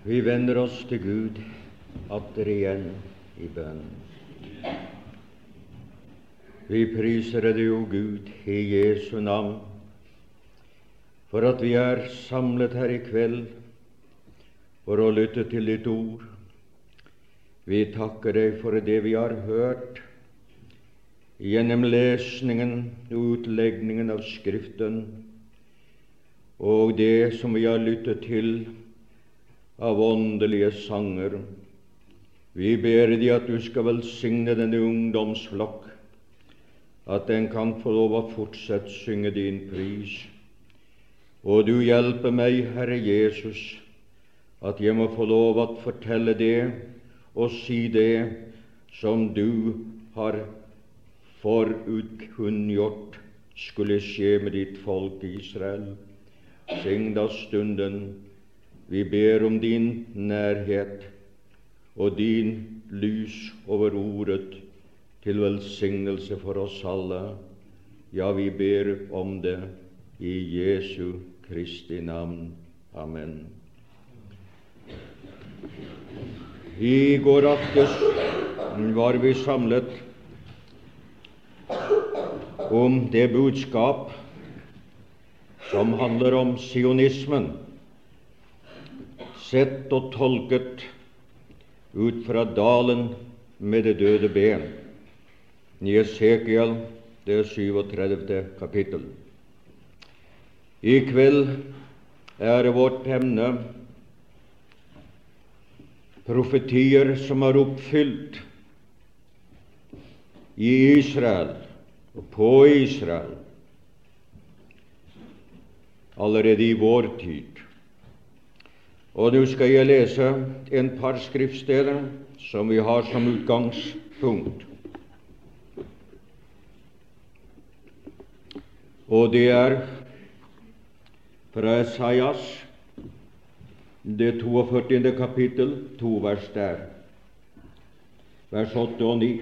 Vi vender oss til Gud atter igjen i bønn. Vi priser deg, o Gud, i Jesu navn, for at vi er samlet her i kveld for å lytte til ditt ord. Vi takker deg for det vi har hørt gjennom lesningen og utlegningen av Skriften, og det som vi har lyttet til av åndelige sanger. Vi ber Deg at du skal velsigne denne ungdomsflokk, at den kan få lov å fortsette synge din pris. Og du hjelper meg, Herre Jesus, at jeg må få lov å fortelle det og si det som du har forutkunngjort skulle skje med ditt folk Israel. Syng da stunden vi ber om din nærhet og din lys over ordet til velsignelse for oss alle. Ja, vi ber om det i Jesu Kristi navn. Amen. I går aftes var vi samlet om det budskap som handler om sionismen sett og tolket ut fra dalen med det døde ben i Esekiel, det 37. kapittel. I kveld er vårt emne profetier som er oppfylt i Israel og på Israel allerede i vår tid. Og nå skal jeg lese en par skriftsteder som vi har som utgangspunkt. Og det er fra Esaias, det 42. kapittel, to vers der, vers 8 og 9.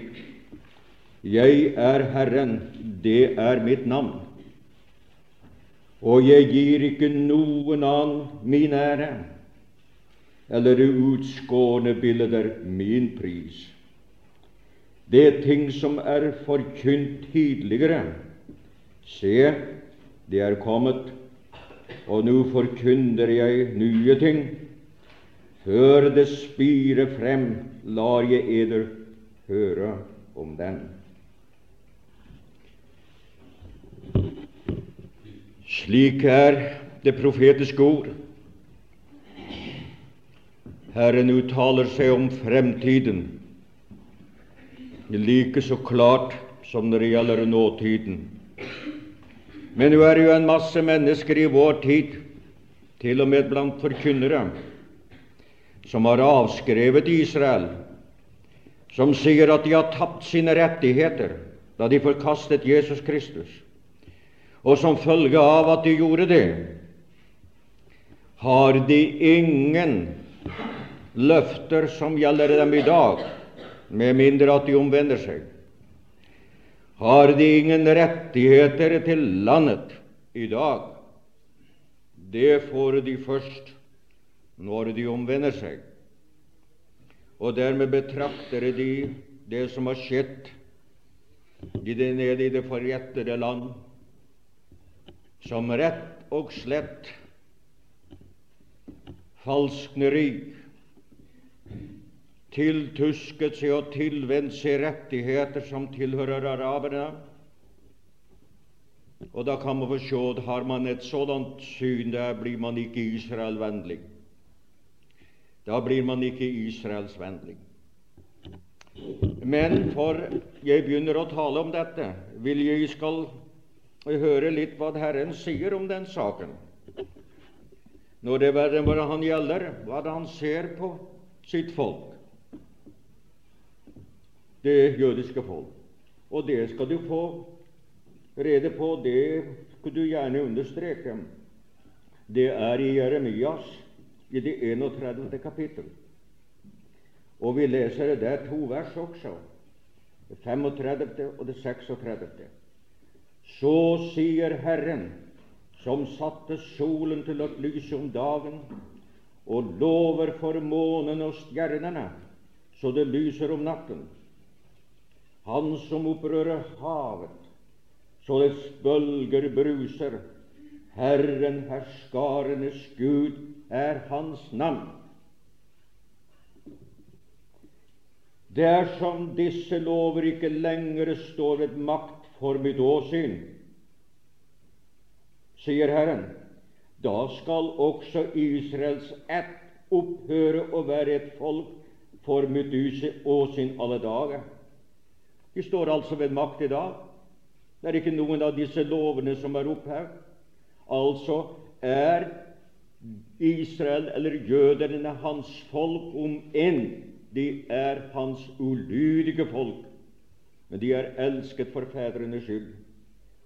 Jeg er Herren, det er mitt navn, og jeg gir ikke noen annen min ære eller utskårne bilder min pris. Det er ting som er forkynt tidligere. Se, det er kommet, og nå forkynner jeg nye ting. Før det spirer frem, lar jeg eder høre om den. Slik er det profetiske ord. Herren uttaler seg om fremtiden like så klart som når det gjelder nåtiden. Men nå er det jo en masse mennesker i vår tid, til og med blant forkynnere, som har avskrevet Israel, som sier at de har tapt sine rettigheter da de forkastet Jesus Kristus. Og som følge av at de gjorde det, har de ingen løfter som gjelder dem i dag, med mindre at de omvender seg. Har de ingen rettigheter til landet i dag? Det får de først når de omvender seg. Og dermed betrakter de det som har skjedd i det nede i det forjettede land, som rett og slett falskneri tiltusket seg og tilvendt seg rettigheter som tilhører araberne. Og da kan man få se at har man et sådant syn, der blir man ikke Israelvennlig. Da blir man ikke israelsvennlig. Men for jeg begynner å tale om dette, vil jeg skal høre litt hva Herren sier om den saken. Når det er hva han gjelder, hva han ser på sitt folk det jødiske folk. Og det skal du få rede på, det skulle du gjerne understreke. Det er i Jeremias i det 31. kapittel. Og vi leser det der to vers også, det 35. og det 36. Så sier Herren, som satte solen til å lyse om dagen, og lover for månen og stjernene, så det lyser om natten. Han som opprører havet, så dets bølger bruser. Herren herskarenes Gud er hans navn. Dersom disse lover ikke lenger står ved makt for mitt åsyn, sier Herren, da skal også Israels ett opphøre å være et folk for mitt åsyn alle dager. De står altså ved makt i dag. Det er ikke noen av disse lovene som er opphevd. Altså er Israel eller jødene hans folk, om enn de er hans ulydige folk, men de er elsket for fedrenes skyld.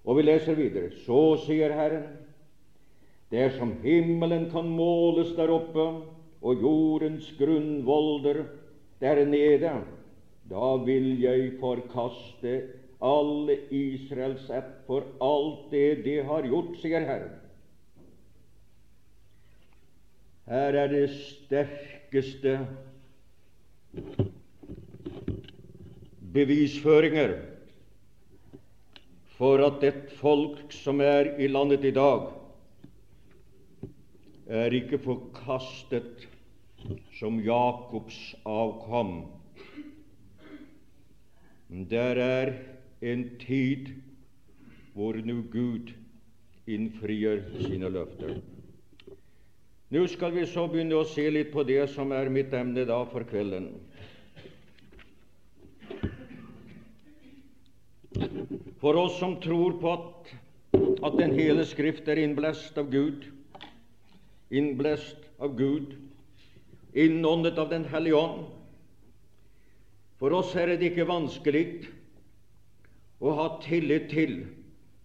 Og vi leser videre. Så sier Herren, det er som himmelen kan måles der oppe og jordens grunnvolder der nede, da vil jeg forkaste alle Israels ætt for alt det de har gjort, sier Herren. Her er det sterkeste bevisføringer for at et folk som er i landet i dag, er ikke forkastet som Jakobs avkom. Der er en tid hvor nu Gud innfrir sine løfter. Nå skal vi så begynne å se litt på det som er mitt emne da for kvelden. For oss som tror på at, at den hele Skrift er innblest av Gud, innblest av Gud, innåndet av Den hellige ånd, for oss er det ikke vanskelig å ha tillit til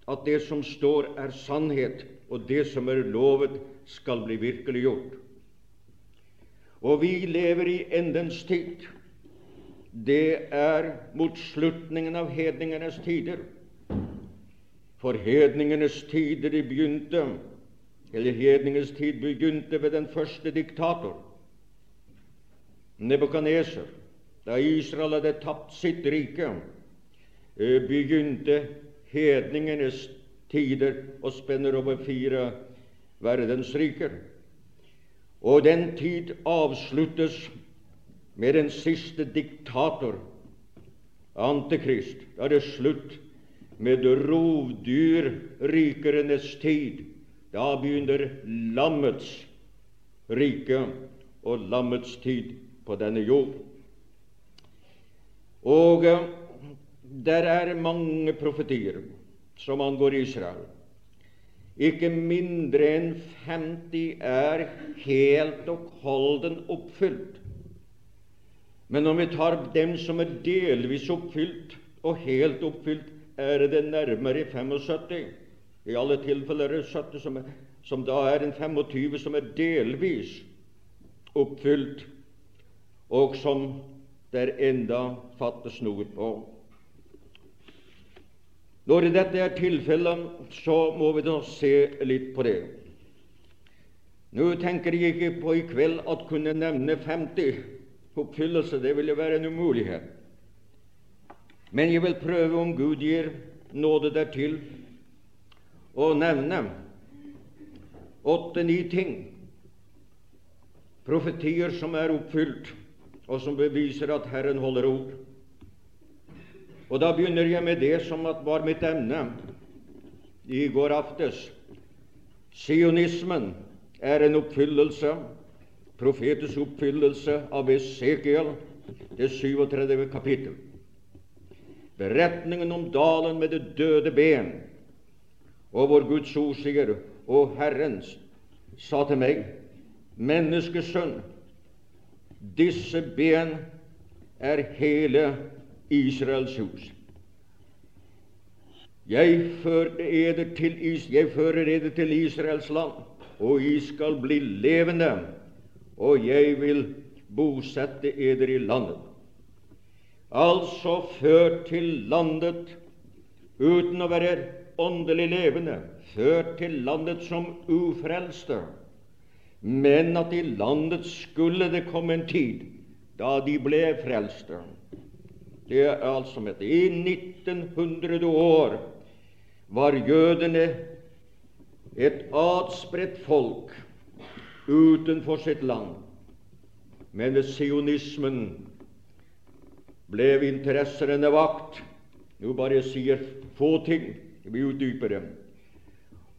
at det som står, er sannhet, og det som er lovet, skal bli virkeliggjort. Og vi lever i endens tid. Det er mot slutningen av hedningenes tider. For hedningenes tider de begynte, eller hedningens tid begynte ved den første diktator, Nebukadneser. Da Israel hadde tapt sitt rike, eh, begynte hedningenes tider og spenner over fire verdens riker. Og den tid avsluttes med den siste diktator, Antikrist. Da er det slutt med rovdyrrikerenes tid. Da begynner lammets rike og lammets tid på denne jord. Og eh, der er mange profetier som angår Israel. Ikke mindre enn 50 er helt og holden oppfylt. Men om vi tar dem som er delvis oppfylt og helt oppfylt, er det nærmere 75. I alle tilfeller er det 70 som, er, som da er en 25 som er delvis oppfylt, og som det er enda fattes noe på. Når dette er tilfellet, så må vi da se litt på det. Nå tenker jeg ikke på i kveld at kunne nevne 50 oppfyllelser. Det ville være en umulighet. Men jeg vil prøve, om Gud gir nåde dertil, å nevne åtte-ni ting, profetier som er oppfylt, og som beviser at Herren holder ord. Og da begynner jeg med det som var mitt emne i går aftes. Sionismen er en oppfyllelse, profetes oppfyllelse av Esekiel, det 37. kapittel. Beretningen om dalen med det døde ben, og hvor Guds ord sier, og Herrens sa til meg, menneskesønn, disse ben er hele Israels hus. Jeg fører eder til, jeg fører eder til Israels land, og I skal bli levende, og jeg vil bosette eder i landet. Altså ført til landet uten å være åndelig levende, ført til landet som ufrelste, men at i landet skulle det komme en tid da de ble frelste. Det er altså med I 1900 år var jødene et adspredt folk utenfor sitt land. Men ved sionismen ble interessene vakt. Nå bare sier få ting, vi utdyper dem.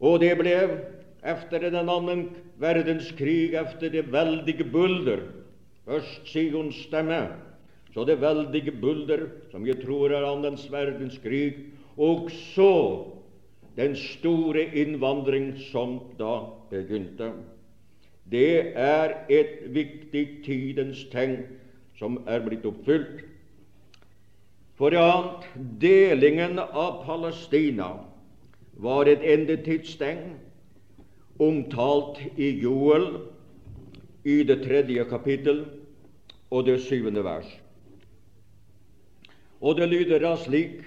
Og det ble efter den annen verdenskrig, efter det veldige bulder Øst-Sions stemme, så det veldige bulder, som jeg tror er andens verdenskrig, og så den store innvandring som da begynte. Det er et viktig tidens tegn som er blitt oppfylt. For det annet, delingen av Palestina var et endetidstegn omtalt i Joel i det tredje kapittel og det syvende vers. Og det lyder da slik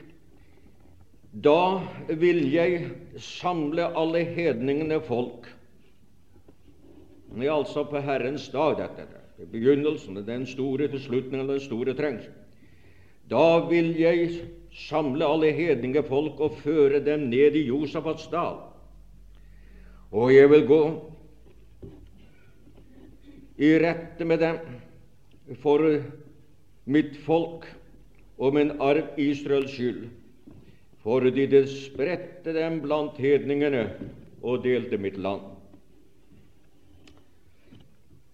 Da vil jeg samle alle hedningene folk. Det er altså på Herrens dag, dette. Det er begynnelsen, den store til slutten, av den store trengsel. Da vil jeg samle alle hedninge folk og føre dem ned i Josafats dal. Og jeg vil gå i rette med dem for mitt folk og en arv Israels skyld, fordi det spredte dem blant hedningene og delte mitt land.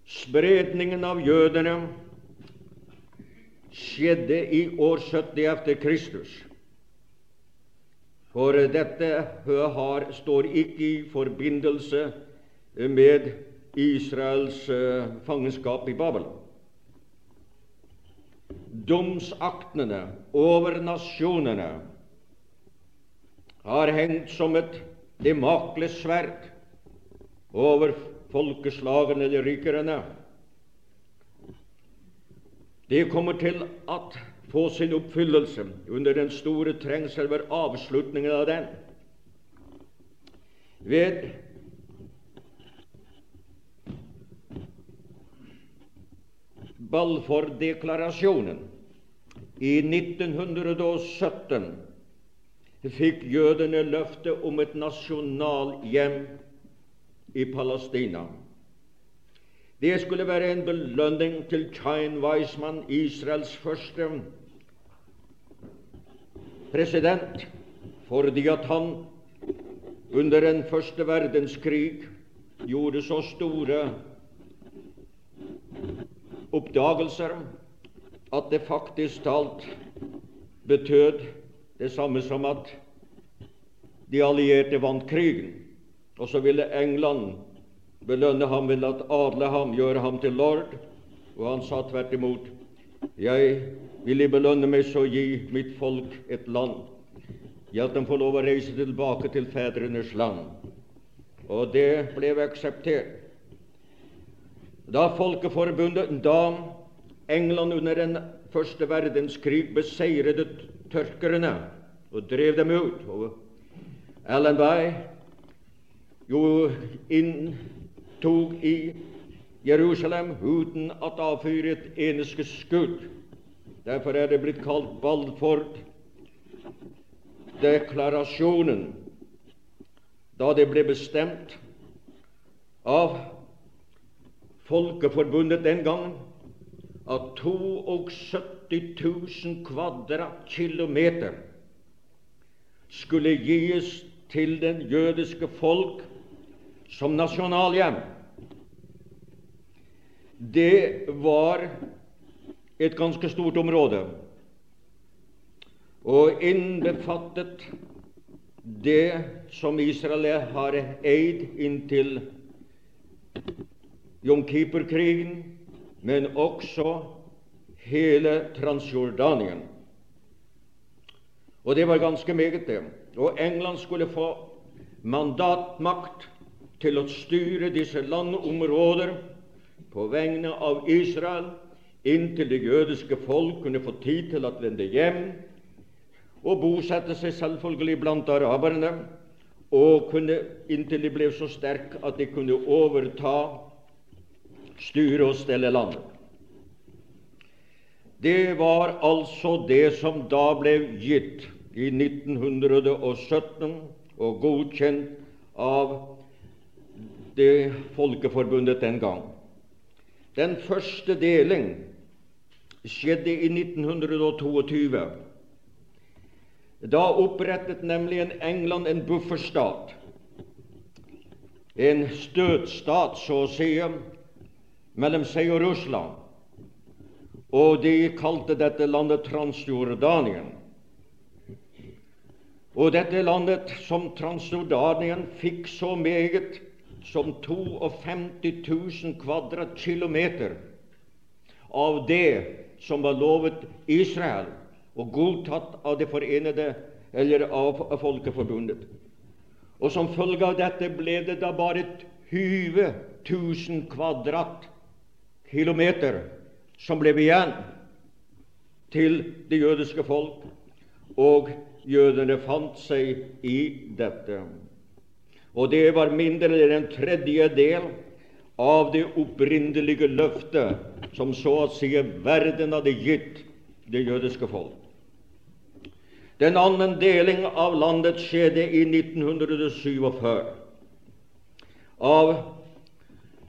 Spredningen av jødene skjedde i år 70 etter Kristus. For dette har, står ikke i forbindelse med Israels eh, fangenskap i Babylon domsaktene over nasjonene har hengt som et Demakles-sverd over folkeslagene eller rykerne. Det kommer til å få sin oppfyllelse under den store trengsel ved avslutningen av den. Ved Balfour-deklarasjonen i 1917 fikk jødene løfte om et nasjonalhjem i Palestina. Det skulle være en belønning til Chain Weissmann, Israels første president, fordi at han under den første verdenskrig gjorde så store oppdagelser at det faktisk talt betød det samme som at de allierte vant krigen. Og så ville England belønne ham ved at adle ham, gjøre ham til lord. Og han sa tvert imot Jeg vil belønne meg så gi mitt folk et land, i at de får lov å reise tilbake til fedrenes land. Og det ble akseptert. Da Folkeforbundet, da England under den første verdenskrig beseiret tørkerne og drev dem ut, og Allenby jo inntok i Jerusalem uten at avfyre et eneste skudd. Derfor er det blitt kalt Balford-deklarasjonen, da det ble bestemt av Folkeforbundet den gangen at 72 000 kvadratkilometer skulle gis til den jødiske folk som nasjonalhjem. Det var et ganske stort område og innbefattet det som Israel har eid inntil Jom Kippur-krigen, men også hele Transjordanien. Og det var ganske meget, det. Og England skulle få mandatmakt til å styre disse landområder på vegne av Israel inntil det jødiske folk kunne få tid til å vende hjem og bosette seg selvfølgelig blant araberne, og kunne, inntil de ble så sterke at de kunne overta styre og stelle landet. Det var altså det som da ble gitt i 1917 og godkjent av det Folkeforbundet den gang. Den første deling skjedde i 1922. Da opprettet nemlig en England en bufferstat, en støtstat, så å si, mellom seg og Russland. Og de kalte dette landet Transjordanien. Og dette landet, som Transjordanien, fikk så meget som 52 000 kvadratkilometer av det som var lovet Israel og godtatt av det forenede eller av Folkeforbundet. Og som følge av dette ble det da bare 20 000 kvadratkilometer som ble igjen til det jødiske folk, og jødene fant seg i dette. Og det var mindre enn en tredjedel av det opprinnelige løftet som så å si verden hadde gitt det jødiske folk. Den annen deling av landet skjedde i 1947 av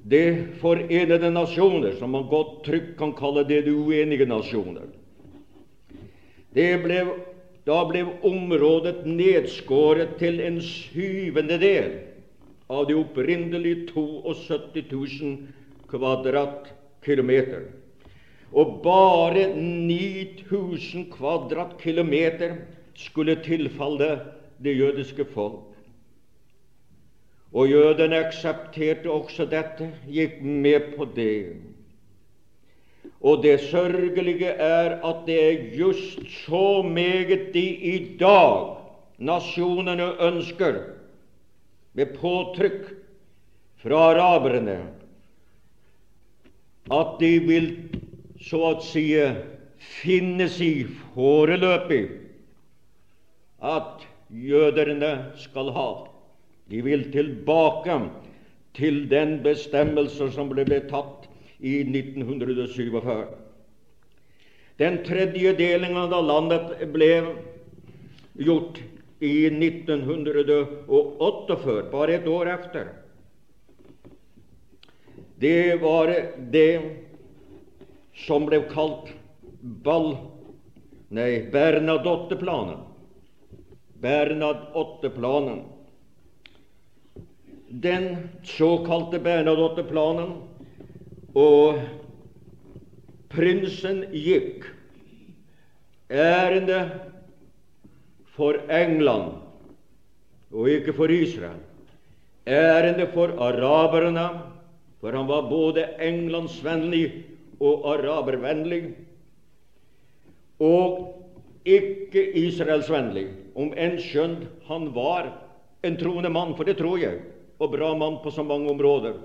De forenede nasjoner, som man godt trygt kan kalle det de uenige nasjoner. Det ble, da ble området nedskåret til en syvende del av de opprinnelige 72 000 kvadratkilometer. Og bare 9000 kvadratkilometer skulle tilfalle det jødiske folk. Og jødene aksepterte også dette, gikk med på det. Og det sørgelige er at det er just så meget de i dag nasjonene ønsker med påtrykk fra araberne at de vil så å si finnes i foreløpig at jøderne skal ha. De vil tilbake til den bestemmelse som ble tatt i 1947. Den tredje delingen av landet ble gjort i 1948, bare et år efter. Det var det som ble kalt Ball... Nei, Bernadotte-planen. Bernadotte-planen. Den såkalte Bernadotte-planen, og prinsen gikk ærende for England og ikke for Israel. Ærende for araberne, for han var både englandsvennlig og arabervennlig, og ikke israelsvennlig, om enn skjønt han var en troende mann, for det tror jeg, og bra mann på så mange områder.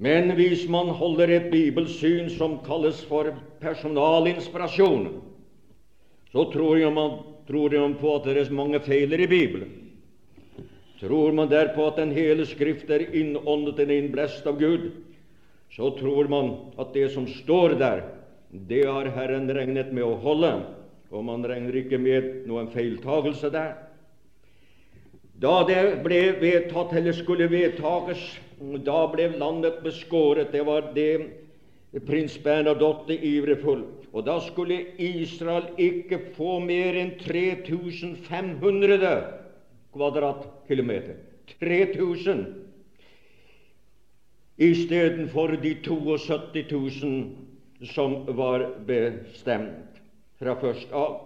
Men hvis man holder et bibelsyn som kalles for personalinspirasjon, så tror man man på at det er mange feiler i Bibelen? Tror man derpå at den hele Skrift er innåndet og innblest av Gud, så tror man at det som står der, det har Herren regnet med å holde, og man regner ikke med noen feiltagelse der. Da det ble vedtatt, eller skulle vedtages, da ble landet beskåret. Det var det prins Bernadotte ivret for. Og da skulle Israel ikke få mer enn 3500 kvadratkilometer. 3000 istedenfor de 72 000 som var bestemt fra først av.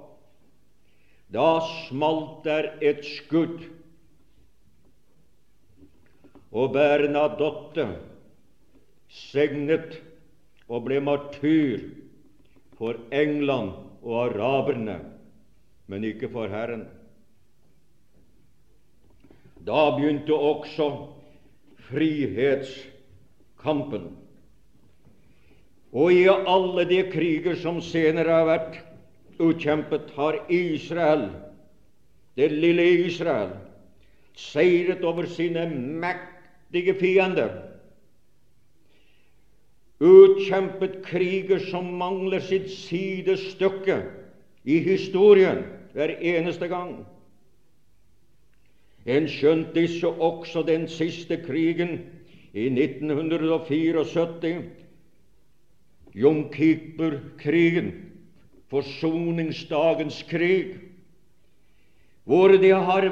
Da smalt der et skudd, og Bernadotte segnet og ble martyr for England og araberne, men ikke for Herren. Da begynte også frihetskampen. Og i alle de kriger som senere har vært utkjempet, har Israel, det lille Israel, seiret over sine mektige fiender. utkjempet kriger som mangler sitt sidestykke i historien hver eneste gang. En skjønt disse også den siste krigen i 1974, Jom Kippur-krigen, forsoningsdagens krig, hvor det har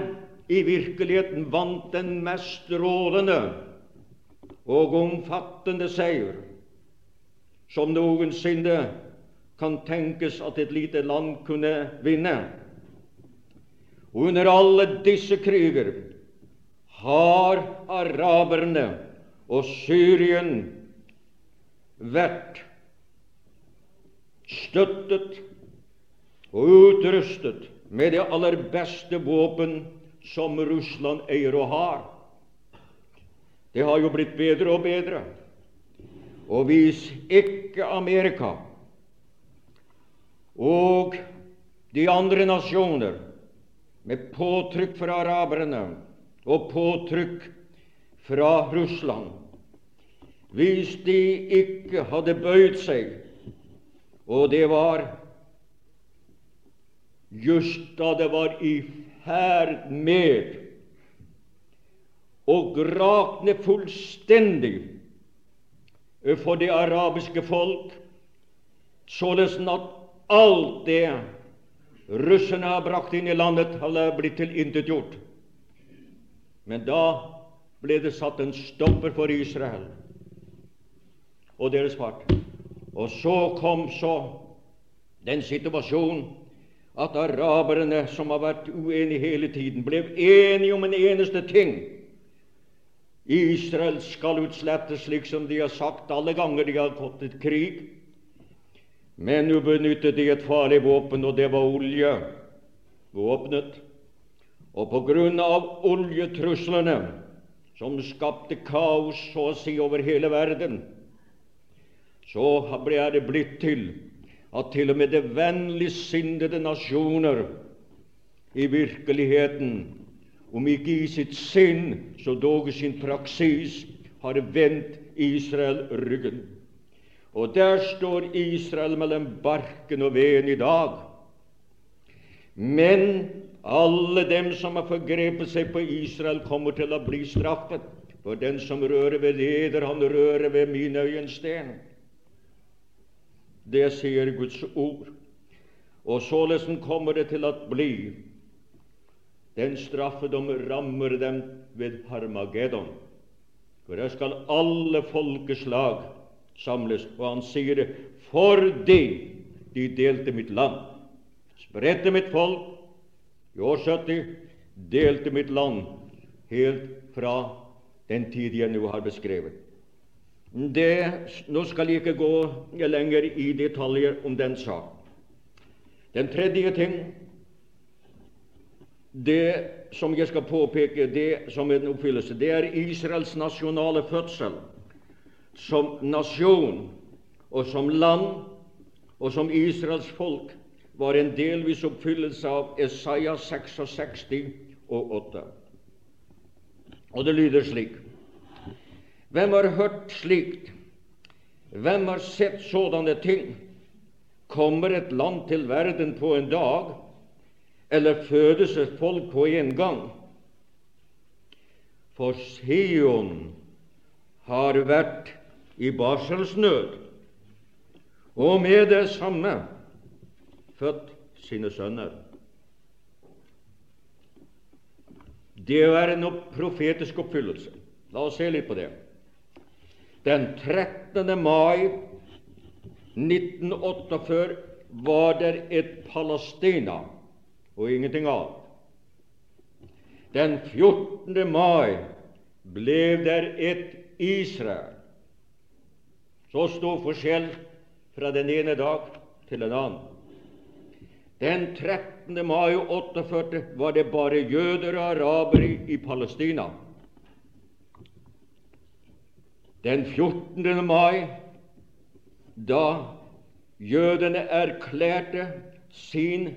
i virkeligheten vant den mest strålende og omfattende seier som noensinne kan tenkes at et lite land kunne vinne. Under alle disse kriger har araberne og Syrien vært støttet og utrustet med det aller beste våpen som Russland eier og har. Det har jo blitt bedre og bedre. Og hvis ikke Amerika og de andre nasjoner, med påtrykk fra araberne og påtrykk fra Russland, hvis de ikke hadde bøyd seg, og det var just da det var i ferd med å grakne fullstendig for det arabiske folk, således at alt det russerne har brakt inn i landet, hadde blitt tilintetgjort. Men da ble det satt en stopper for Israel og deres part. Og så kom så den situasjonen at araberne, som har vært uenige hele tiden, ble enige om en eneste ting. Israel skal utslettes, slik som de har sagt alle ganger de har gått til krig. Men nå benyttet de et farlig våpen, og det var olje. Våpenet. Og på grunn av oljetruslene, som skapte kaos så å si over hele verden, så ble det blitt til at til og med det vennligsinnede nasjoner i virkeligheten, om ikke i sitt sinn, så dog i sin praksis, har vendt Israel ryggen. Og der står Israel mellom barken og veden i dag. Men alle dem som har forgrepet seg på Israel, kommer til å bli straffet. For den som rører ved leder, han rører ved min øyensten. Det sier Guds ord. Og således kommer det til å bli. Den straffedom rammer dem ved Harmageddon. For der skal alle folkeslag samles. Og han sier det fordi de delte mitt land. Spredte mitt folk i år 70, delte mitt land helt fra den tid jeg nå har beskrevet. Det, nå skal jeg ikke gå lenger i detaljer om den sak. Den tredje ting, det som jeg skal påpeke det som en oppfyllelse, det er Israels nasjonale fødsel som nasjon og som land og som Israels folk var en delvis oppfyllelse av Isaiah 66 og 8. Og det lyder slik hvem har hørt slikt? Hvem har sett sådanne ting? Kommer et land til verden på en dag, eller fødes et folk på en gang? For Sion har vært i barselsnød, og med det samme født sine sønner. Det er en profetisk oppfyllelse. La oss se litt på det. Den 13. mai 1948 var det et Palestina og ingenting annet. Den 14. mai ble det et Israel. Så stor forskjell fra den ene dag til en annen. Den 13. mai 48 var det bare jøder og arabere i Palestina. Den 14. mai, da jødene erklærte sin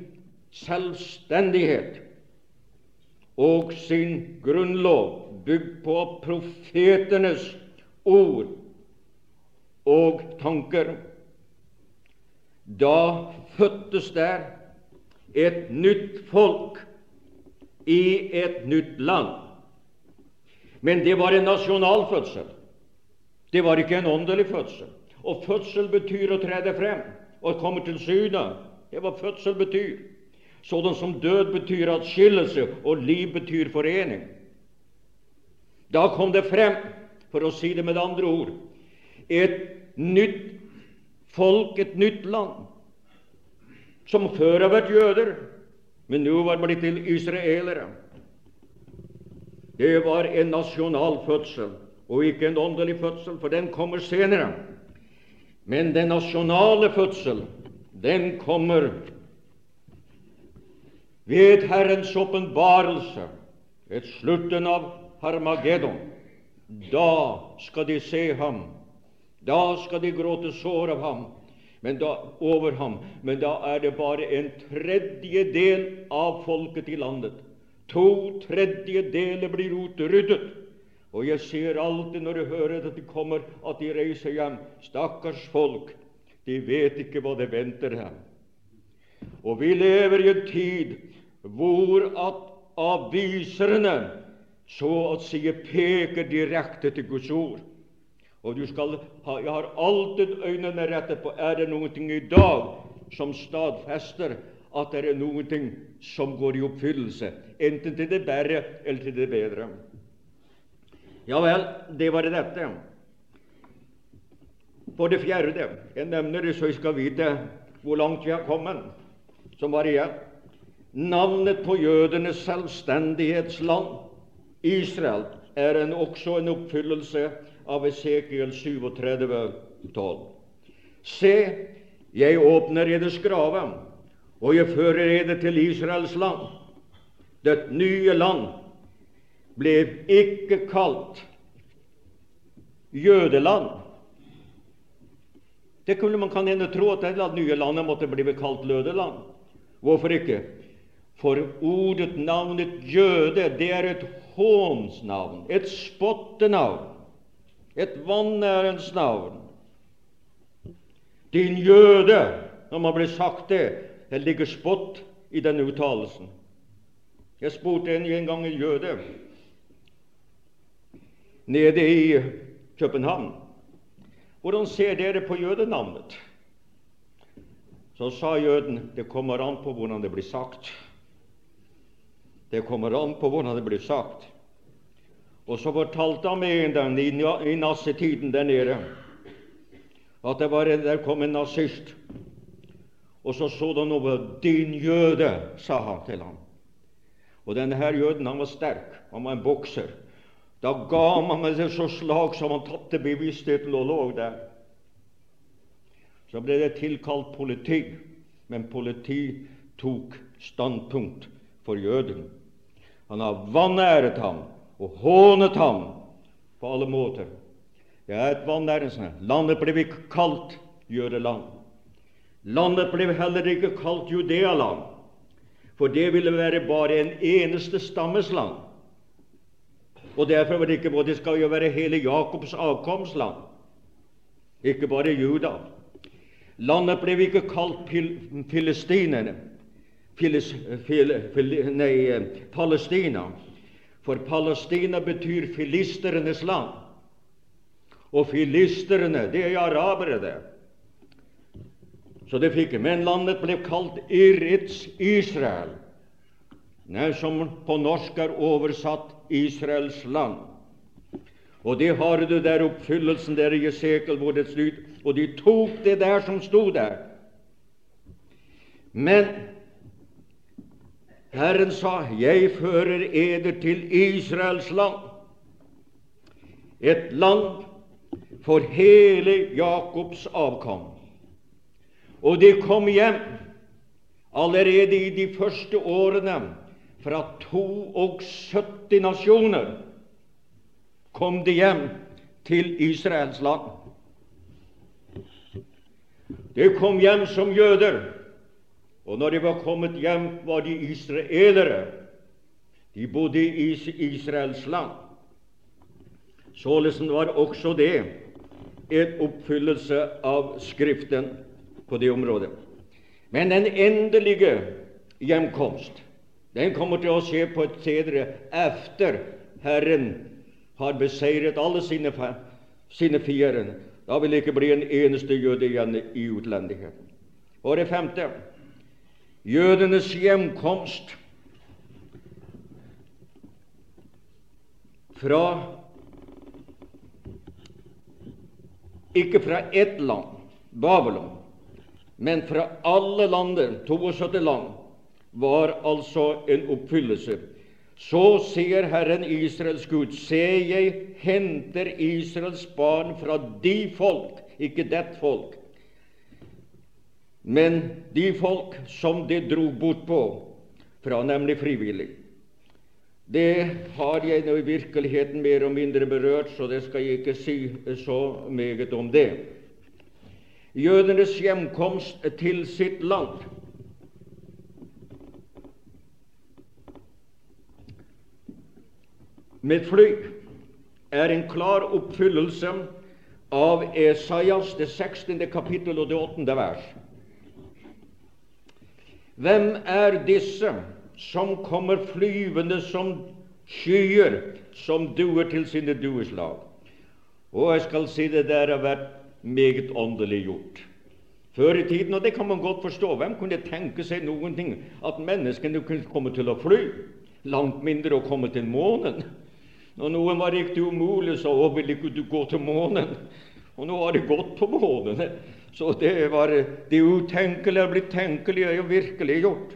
selvstendighet og sin grunnlov bygd på profetenes ord, og tanker. Da fødtes der et nytt folk i et nytt land. Men det var en nasjonal fødsel. Det var ikke en åndelig fødsel. Og fødsel betyr å trede frem og komme til syne. Det var fødsel betyr. Sånn som død betyr atskillelse, og liv betyr forening. Da kom det frem, for å si det med andre ord, et nytt folk, et nytt land, som før har vært jøder, men nå var blitt til israelere. Det var en nasjonal fødsel, og ikke en åndelig fødsel, for den kommer senere. Men den nasjonale fødsel, den kommer ved Herrens åpenbarelse, ved slutten av Harmageddon. Da skal de se ham. Da skal de gråte sår av ham, men da, over ham. Men da er det bare en tredjedel av folket i landet. To tredjedeler blir utryddet. Og jeg ser alltid når jeg hører at de kommer, at de reiser hjem. Stakkars folk, de vet ikke hva det venter dem. Og vi lever i en tid hvor at aviserne så å si peker direkte til Guds ord. Og du skal ha, Jeg har alltid øynene rettet på er det noe i dag som stadfester at det er noe som går i oppfyllelse, enten til det bedre eller til det bedre. Ja vel, det var dette. For det fjerde Jeg nevner det så jeg skal vite hvor langt vi har kommet, som var igjen. Navnet på jødenes selvstendighetsland, Israel, er en, også en oppfyllelse av Esekiel 37, 12. Se, jeg åpner eders grave, og jeg fører eder til Israels land. Det nye land ble ikke kalt jødeland. Det kunne man kan hende tro at det nye landet måtte bli kalt lødeland. Hvorfor ikke? For ordet, navnet jøde, det er et hånsnavn, et spottenavn, et vanærens navn. Din jøde, når man blir sagt det, det ligger spott i den uttalelsen. Jeg spurte en, gang en jøde nede i København. Hvordan ser dere på jødenavnet? Så sa jøden det kommer an på hvordan det blir sagt. Det kommer an på hvordan det blir sagt. Og så fortalte han meg en den i, nazitiden der nede at det var, der kom en nazist. Og så så han over 'din jøde', sa han til ham. Og denne her jøden han var sterk. Han var en bokser. Da ga man med seg så slag som han tapte bevisstheten og lå der. Så ble det tilkalt politi, men politi tok standpunkt for jøden. Han har vanæret ham og hånet ham på alle måter. Det er et vanærelse. Landet ble ikke kalt jødeland. Landet ble heller ikke kalt judealand, for det ville være bare en eneste stammesland. Og derfor var det ikke det skal jo være hele Jakobs avkomstland, ikke bare Juda. Landet ble ikke kalt pil, Filistinene, Filis, fil, fil, nei, Palestina, for Palestina betyr filisterenes land. Og filisterne, det er arabere, det. Så det fikk Men landet ble kalt Iritz Israel. Nei, som på norsk er oversatt Israels land. Og det har du der oppfyllelsen der i Jesekel hvor det slutt. Og de tok det der som sto der. Men Herren sa, 'Jeg fører eder til Israels land', et land for hele Jakobs avkom. Og de kom hjem allerede i de første årene fra 72 nasjoner kom de hjem til Israels land. De kom hjem som jøder, og når de var kommet hjem, var de israelere. De bodde i Israels land. Således var også det en oppfyllelse av Skriften på det området. Men den endelige hjemkomst den kommer til å skje på et senere efter Herren har beseiret alle sine, sine fiender. Da vil det ikke bli en eneste jøde igjen i utlendigheten. Og det femte jødenes hjemkomst fra ikke fra ett land, Babylon, men fra alle lander, 72 land, var altså en oppfyllelse. Så sier Herren Israels Gud, se, jeg henter Israels barn fra de folk, ikke det folk, men de folk som de dro bort på fra, nemlig frivillig. Det har jeg nå i virkeligheten mer og mindre berørt, så det skal jeg ikke si så meget om det. Jødenes hjemkomst til sitt land. Med fly er en klar oppfyllelse av Esaias, det 16. kapittel og det 8. vers. Hvem er disse som kommer flyvende som skyer, som duer til sine dueslag. Og jeg skal si det der har vært meget åndelig gjort. Før i tiden, og det kan man godt forstå, hvem kunne tenke seg noen ting at menneskene kunne komme til å fly? Langt mindre å komme til månen. Når noen var riktig umulig, så å, vil ikke du gå til månen? Og nå har de gått på månen. Så det var det utenkelige blitt tenkelig og virkelig gjort.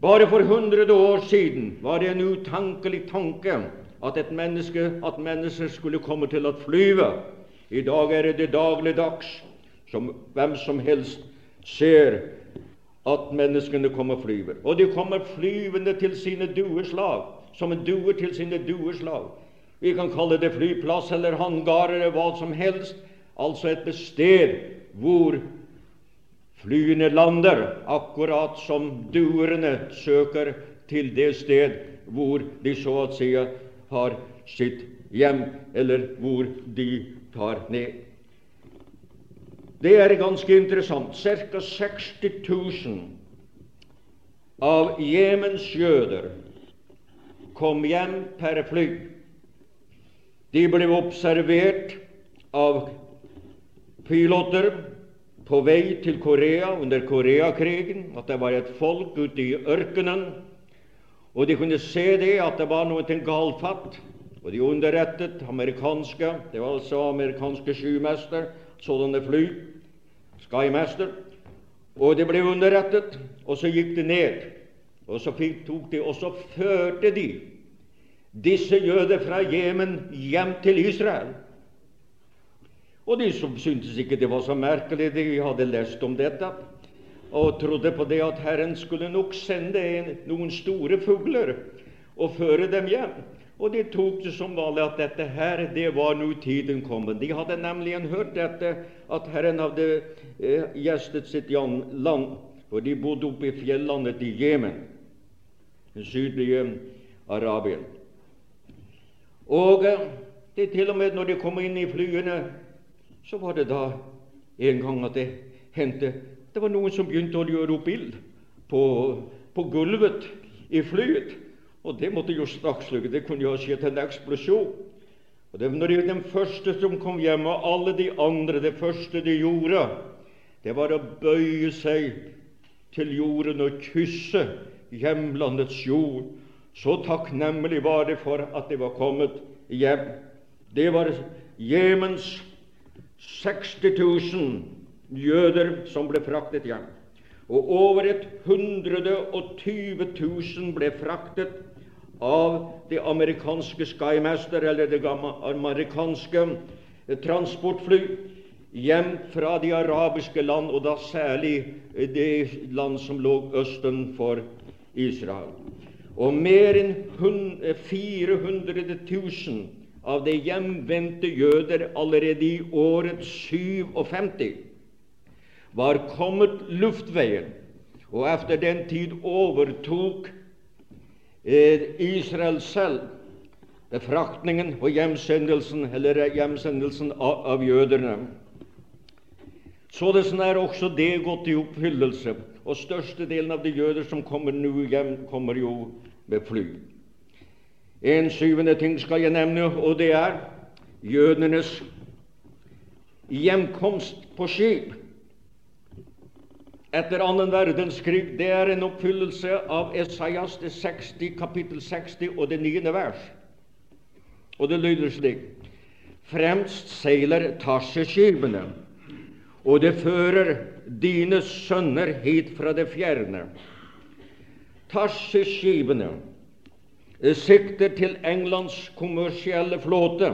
Bare for hundre år siden var det en utankelig tanke at et menneske, at mennesker skulle komme til å flyve. I dag er det dagligdags, som hvem som helst ser at menneskene kommer flyver. Og de kommer flyvende til sine dueslag, som en due til sine dueslag. Vi kan kalle det flyplass eller hangar eller hva som helst, altså et sted hvor Flyene lander akkurat som duerne søker til det sted hvor de så å si har sitt hjem, eller hvor de tar ned. Det er ganske interessant. Ca. 60 000 av Jemens jøder kom hjem per fly. De ble observert av piloter på vei til Korea under Koreakrigen, at det var et folk ute i ørkenen. Og de kunne se det at det var noe til galfatt. Og de underrettet amerikanske Det var altså amerikanske skymester, sånne fly, Skymaster. Og de ble underrettet, og så gikk de ned. Og så tok de, og så førte de disse jøder fra Jemen hjem til Israel. Og de som syntes ikke det var så merkelig, de hadde lest om dette og trodde på det at Herren skulle nok sende noen store fugler og føre dem hjem. Og de tok det som vanlig at dette her, det var nå tiden kommet. De hadde nemlig hørt dette, at Herren hadde eh, gjestet sitt land, for de bodde oppe i fjellandet i Jemen, den sydlige Arabien. Og det er til og med når de kom inn i flyene så var det da en gang at det hendte det var noen som begynte å gjøre opp ild på, på, gulvet i flyet. Og det måtte jo straks slukke. Det kunne jo ha skjedd en eksplosjon. Og det var Den første som kom hjem, og alle de andre, det første de gjorde, det var å bøye seg til jorden og kysse hjemlandets jord. Så takknemlig var det for at de var kommet hjem. Det var Jemens 60 000 jøder som ble fraktet hjem. Og over 120 000 ble fraktet av det amerikanske Skymaster, eller det amerikanske transportfly, hjem fra de arabiske land, og da særlig det land som lå østen for Israel. Og mer enn 400 000 av de hjemvendte jøder allerede i året 57 var kommet luftveien, og etter den tid overtok eh, Israel selv befraktningen og hjemsendelsen, eller hjemsendelsen av, av Så Således er også det gått i oppfyllelse, og størstedelen av de jøder som kommer nå hjem, kommer jo med fly. En syvende ting skal jeg nevne, og det er jødenes hjemkomst på skip etter annen verdenskrig. Det er en oppfyllelse av Esaias 60, kapittel 60 og det niende vers. Og det lyder slik Fremst seiler Tarseskipene, og det fører dine sønner hit fra det fjerne. Tarseskipene sikter til Englands kommersielle flåte,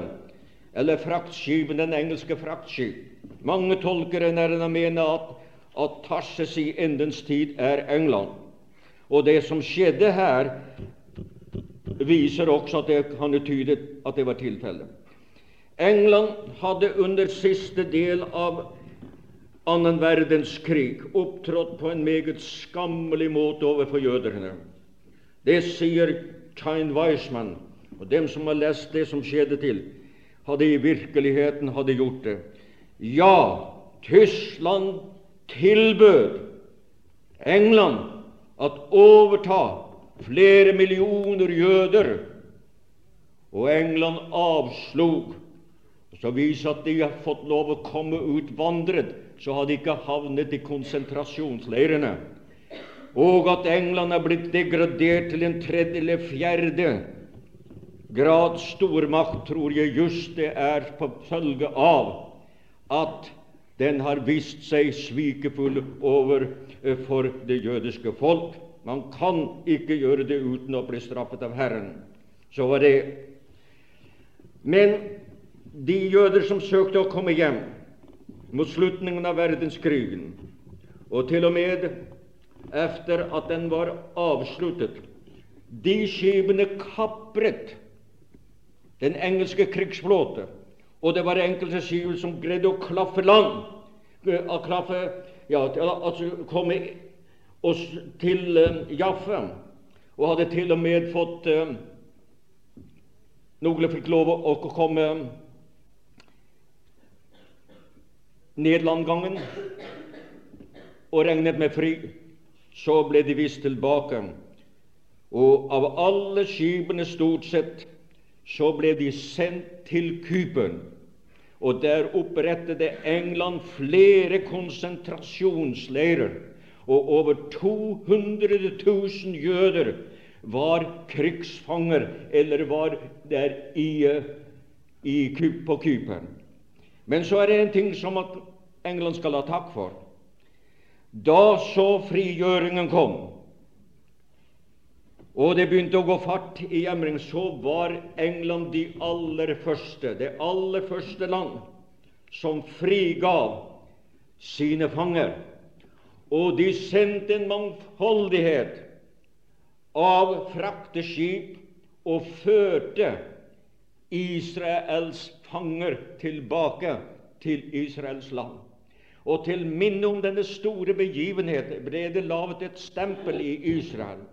eller fraktskipene, den engelske fraktskip. Mange tolkere nærmere mener at, at Tarses i endens tid er England. Og det som skjedde her, viser også at det kan tyde at det var tilfellet. England hadde under siste del av annen verdenskrig opptrådt på en meget skammelig måte overfor jødene. Det sier Tyne Weisman, og dem som har lest det som skjedde til, hadde i virkeligheten hadde gjort det. Ja, Tyskland tilbød England at overta flere millioner jøder, og England avslog. Så viser at de har fått lov å komme utvandret, så har de ikke havnet i konsentrasjonsleirene. Og at England er blitt degradert til en tredje eller fjerde grad stormakt, tror jeg just det er på følge av at den har vist seg svikefull over eh, det jødiske folk. Man kan ikke gjøre det uten å bli straffet av Herren. Så var det. Men de jøder som søkte å komme hjem mot slutningen av verdenskrigen, og til og med etter at den var avsluttet, de skipene kapret den engelske krigsflåte, og det var enkelte skip som greide å klaffe land, å klaffe, ja, altså komme oss til Jaffa, Jaffe, og hadde til og med fått uh, Noen fikk lov å komme ned landgangen og regnet med fri. Så ble de vist tilbake. Og av alle skipene, stort sett, så ble de sendt til Kypern. Og der opprettet England flere konsentrasjonsleirer og over 200 000 jøder var krigsfanger eller var der i, i, på Kypern. Men så er det en ting som England skal ha takk for. Da så frigjøringen kom, og det begynte å gå fart i hjemring, så var England de aller første, det aller første land som frigav sine fanger og de sendte en mangfoldighet av frakteskip og førte Israels fanger tilbake til Israels land. Og til minne om denne store begivenheten ble det laget et stempel i Israel,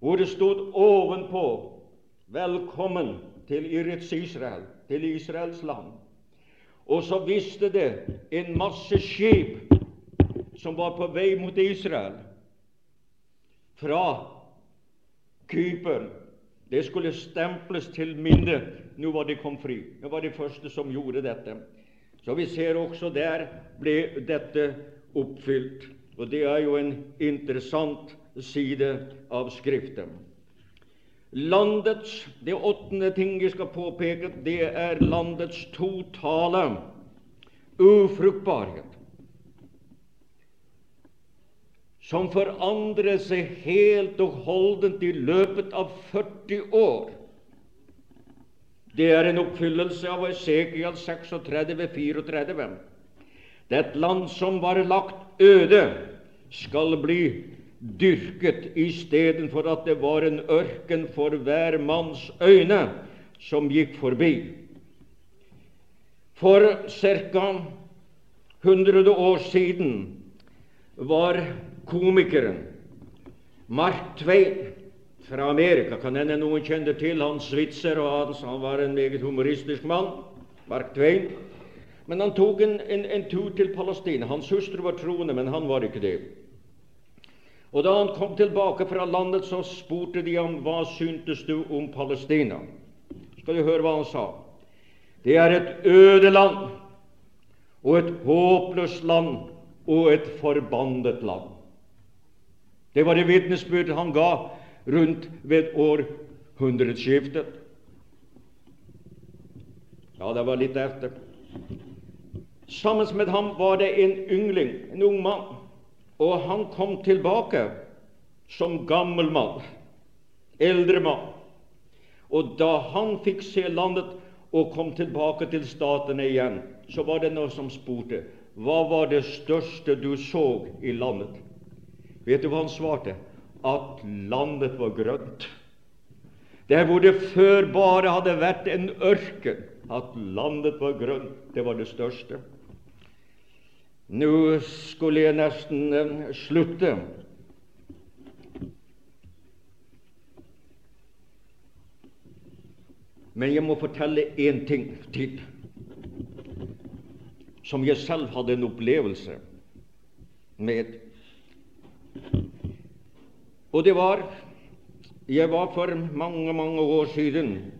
hvor det stod ovenpå 'Velkommen til Irets Israel', til Israels land. Og så visste det en masse skip som var på vei mot Israel fra Kypern. Det skulle stemples til minne nå var de kom fri. Det var de første som gjorde dette. Så vi ser også der ble dette oppfylt. Og det er jo en interessant side av Skriften. Landets, Det åttende ting jeg skal påpeke, det er landets totale ufruktbarhet som forandrer seg helt og holdent i løpet av 40 år. Det er en oppfyllelse av Esekiel 36-34. Det land som var lagt øde, skal bli dyrket istedenfor at det var en ørken for hver manns øyne som gikk forbi. For ca. 100 år siden var komikeren Mark Twain fra Amerika. Kan hende noen kjente til hans Switzer, og hans, han var en meget humoristisk mann. Mark Twain. Men han tok en, en, en tur til Palestina. Hans hustru var troende, men han var ikke det. Og Da han kom tilbake fra landet, så spurte de ham hva syntes du om Palestina. Skal du høre hva han sa? Det er et øde land og et håpløst land og et forbandet land. Det var det vitnesbyrdet han ga rundt ved århundreskiftet. Ja, det var litt etter. Sammen med ham var det en yngling, en ung mann, og han kom tilbake som gammel mann, eldre mann. Og da han fikk se landet og kom tilbake til statene igjen, så var det noen som spurte hva var det største du så i landet. Vet du hva han svarte? At landet var grønt. Der hvor det før bare hadde vært en ørken, at landet var grønt, det var det største. Nå skulle jeg nesten uh, slutte. Men jeg må fortelle én ting til, som jeg selv hadde en opplevelse med. Og det var Jeg var for mange, mange år siden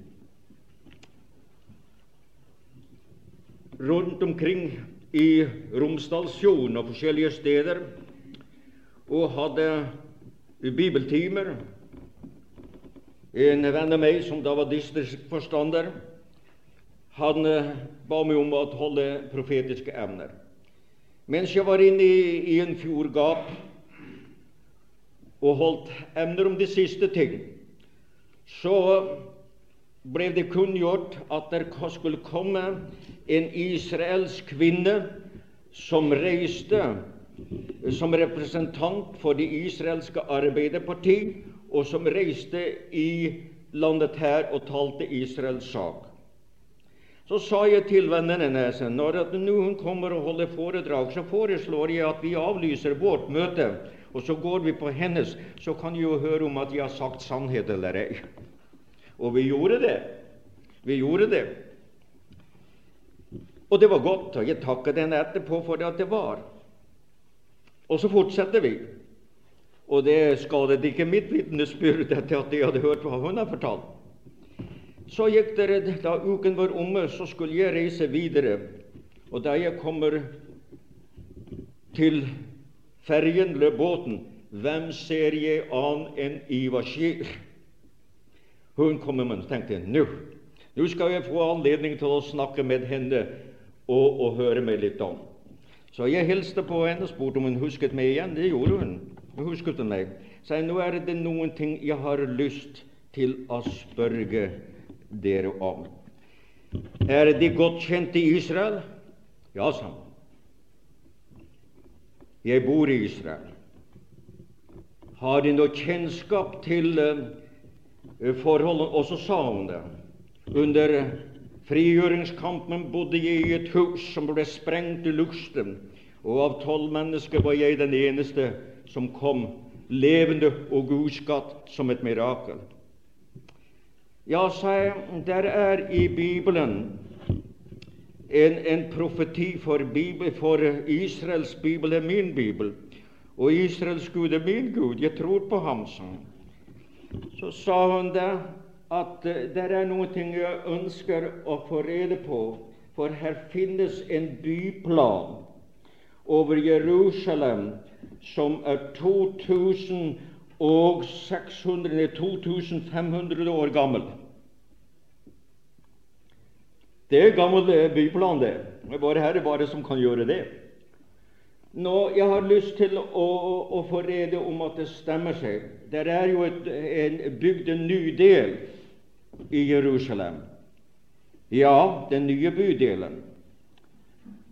rundt omkring i Romsdalsfjorden og forskjellige steder og hadde bibeltimer. En venn av meg som da var distriktsforstander, han eh, ba meg om å holde profetiske emner. Mens jeg var inne i, i en fjordgap og holdt emner om de siste ting, så ble det kunngjort at det skulle komme en israelsk kvinne som reiste som representant for det israelske Arbeiderparti, og som reiste i landet her og talte Israels sak. Så sa jeg til vennene hennes når nå hun kommer og holder foredrag, så foreslår jeg at vi avlyser vårt møte, og så går vi på hennes, så kan vi jo høre om at jeg har sagt sannhet eller ei. Og vi gjorde det. Vi gjorde det. Og det var godt, og jeg takket henne etterpå for det at det var. Og så fortsetter vi. Og det skadet ikke mitt vitnesbyrd etter at jeg hadde hørt hva hun har fortalt. Så gikk det, Da uken var omme, så skulle jeg reise videre. Og da jeg kommer til ferjen eller båten, hvem ser jeg annet enn Ivar Skier? Hun kommer med og tenkte nå nå skal jeg få anledning til å snakke med henne og, og høre meg litt om. Så jeg hilste på henne og spurte om hun husket meg igjen. Det gjorde hun. Hun husket meg. Så jeg, nå er det noen ting jeg har lyst til å spørre dere om. Er De godt kjent i Israel? Ja, sa han. Jeg bor i Israel. Har De noe kjennskap til uh, forholdene? Og så sa hun det. Under frigjøringskampen bodde jeg i et hus som ble sprengt i luften, og av tolv mennesker var jeg den eneste som kom levende og godskatt som et mirakel. Ja, sa jeg, der er i Bibelen en, en profeti for, Bibel, for Israels bibel er min bibel, og Israels Gud er min Gud. Jeg tror på ham, sa Så sa hun det at uh, det er noe jeg ønsker å få rede på, for her finnes en byplan over Jerusalem som er 2000 og 600, 2500 år gammel. Det er gammel eh, byplan, det. Her er bare bare som kan gjøre det. Nå, Jeg har lyst til å, å, å få rede om at det stemmer seg. Det er jo et, en, bygd en ny del i Jerusalem. Ja, den nye bydelen.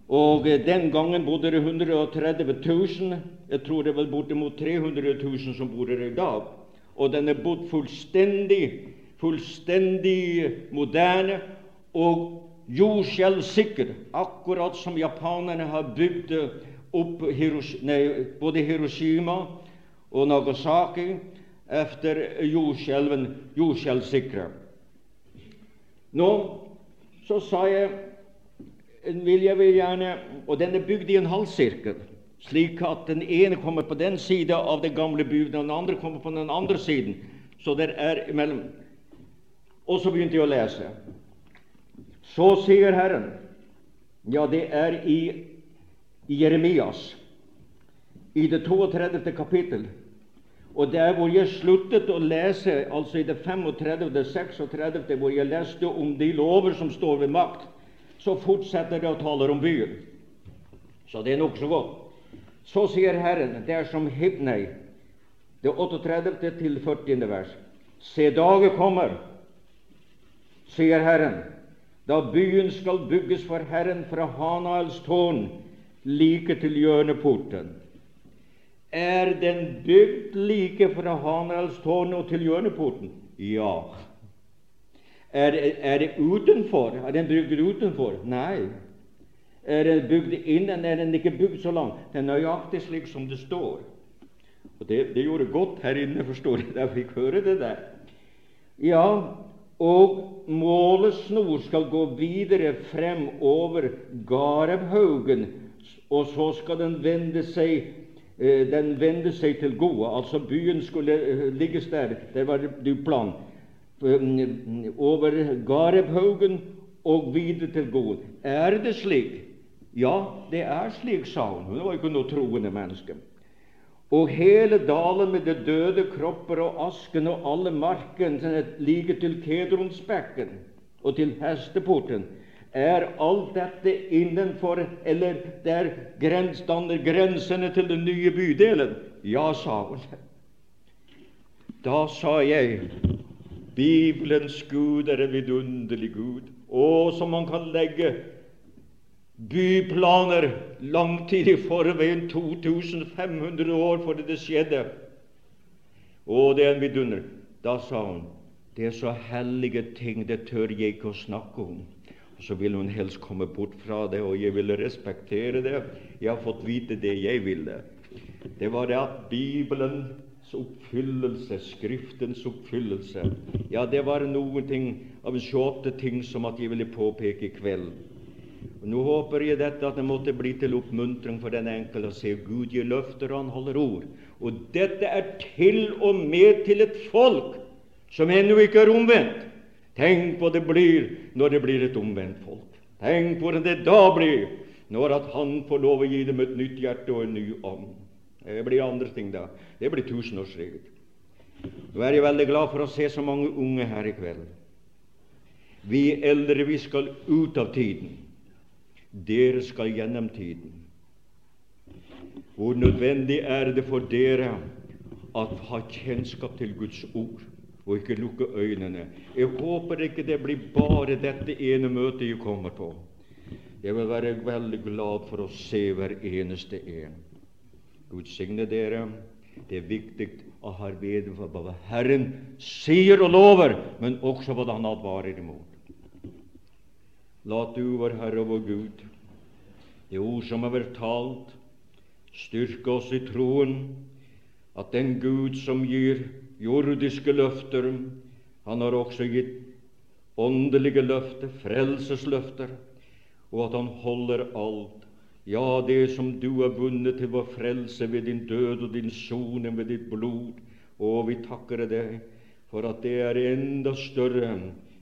Og eh, Den gangen bodde det 130 000. Jeg tror det er vel bortimot 300 000 som bor der i dag. Og den er bodd fullstendig, fullstendig moderne og jordskjelvsikker, akkurat som japanerne har bygd opp Hirosh nei, både Hiroshima og Nagasaki. efter jordskjelven, jordskjelvsikre. Nå så sa jeg vil jeg vil gjerne Og den er bygd i en halvsirkel, slik at den ene kommer på den sida av det gamle budet, og den andre kommer på den andre siden. Så det er imellom. Og så begynte jeg å lese. Så sier Herren Ja, det er i, Jeremias, i det 32. kapittel. Og der hvor jeg sluttet å lese, altså i det 35., 36., hvor jeg leste om de lover som står ved makt, så fortsetter det å tale om byen. Så det er nokså godt. Så sier Herren, det er som Hibnei, det 38. til 40. vers. Se, dager kommer, sier Herren, da byen skal bygges for Herren fra Hanaels tårn like til hjørneporten. Er den bygd like fra Hanaels tårn og til hjørneporten? Ja. Er, er, det utenfor? Er den bygd utenfor? Nei. Er den bygd innen, er den ikke bygd så langt. Det er nøyaktig slik som det står. Og Det, det gjorde godt her inne, forstår du, da jeg fikk høre det der. Ja, og målesnor skal gå videre frem over Garevhaugen, og så skal den vende seg Eh, den vende seg til gode. Altså byen skulle eh, ligges der. Der var det plan. Over Garevhaugen og videre til gode. Er det slik? Ja, det er slik, sa hun. Hun var ikke noe troende menneske. Og hele dalen med de døde kropper og asken og alle marken like til Kedronsbekken og til hesteporten er alt dette innenfor, eller der grenstander grensene til den nye bydelen? Ja, sa hun. Da sa jeg Bibelens Gud er en vidunderlig Gud, og som man kan legge byplaner lang i forveien, 2500 år før det skjedde. Å, det er en vidunder. Da sa hun det er så hellige ting, det tør jeg ikke å snakke om Og så ville hun helst komme bort fra det, og jeg ville respektere det. Jeg har fått vite det jeg ville. Det var det at Bibelens oppfyllelse, Skriftens oppfyllelse Ja, det var noen ting av 28 ting som at jeg ville påpeke i kveld. Og Nå håper jeg dette at det måtte bli til oppmuntring for den enkelte å se Gud gir løfter, og han holder ord. Og dette er til og med til et folk som ennå ikke er omvendt. Tenk hva det blir når det blir et omvendt folk. Tenk hvordan det da blir når at Han får lov å gi dem et nytt hjerte og en ny ånd. Det blir andre ting da. Det blir tusenårsregel. Nå er jeg veldig glad for å se så mange unge her i kveld. Vi eldre, vi skal ut av tiden. Dere skal gjennom tiden. Hvor nødvendig er det for dere at ha kjennskap til Guds ord? og ikke lukke øynene. Jeg håper ikke det blir bare dette ene møtet jeg kommer på. Jeg vil være veldig glad for å se hver eneste en. Gud signe dere. Det er viktig å ha ved hva Herren sier og lover, men også hva Han advarer imot. La du, vår Herre og vår Gud, det ord som har vært talt, styrke oss i troen at den Gud som gir jordiske løfter. Han har også gitt åndelige løfter, frelsesløfter, og at han holder alt. Ja, det som du er bundet til vår frelse ved din død og din sone ved ditt blod. Og vi takker deg for at det er enda større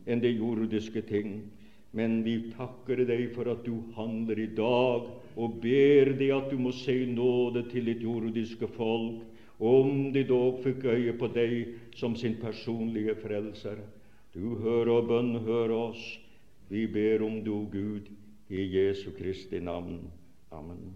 enn det jordiske ting. Men vi takker deg for at du handler i dag, og ber deg at du må se nåde til ditt jordiske folk om de dog fikk øye på deg som sin personlige frelser. Du hører bønn, hører oss. Vi ber om du, Gud, i Jesu Kristi navn. Amen.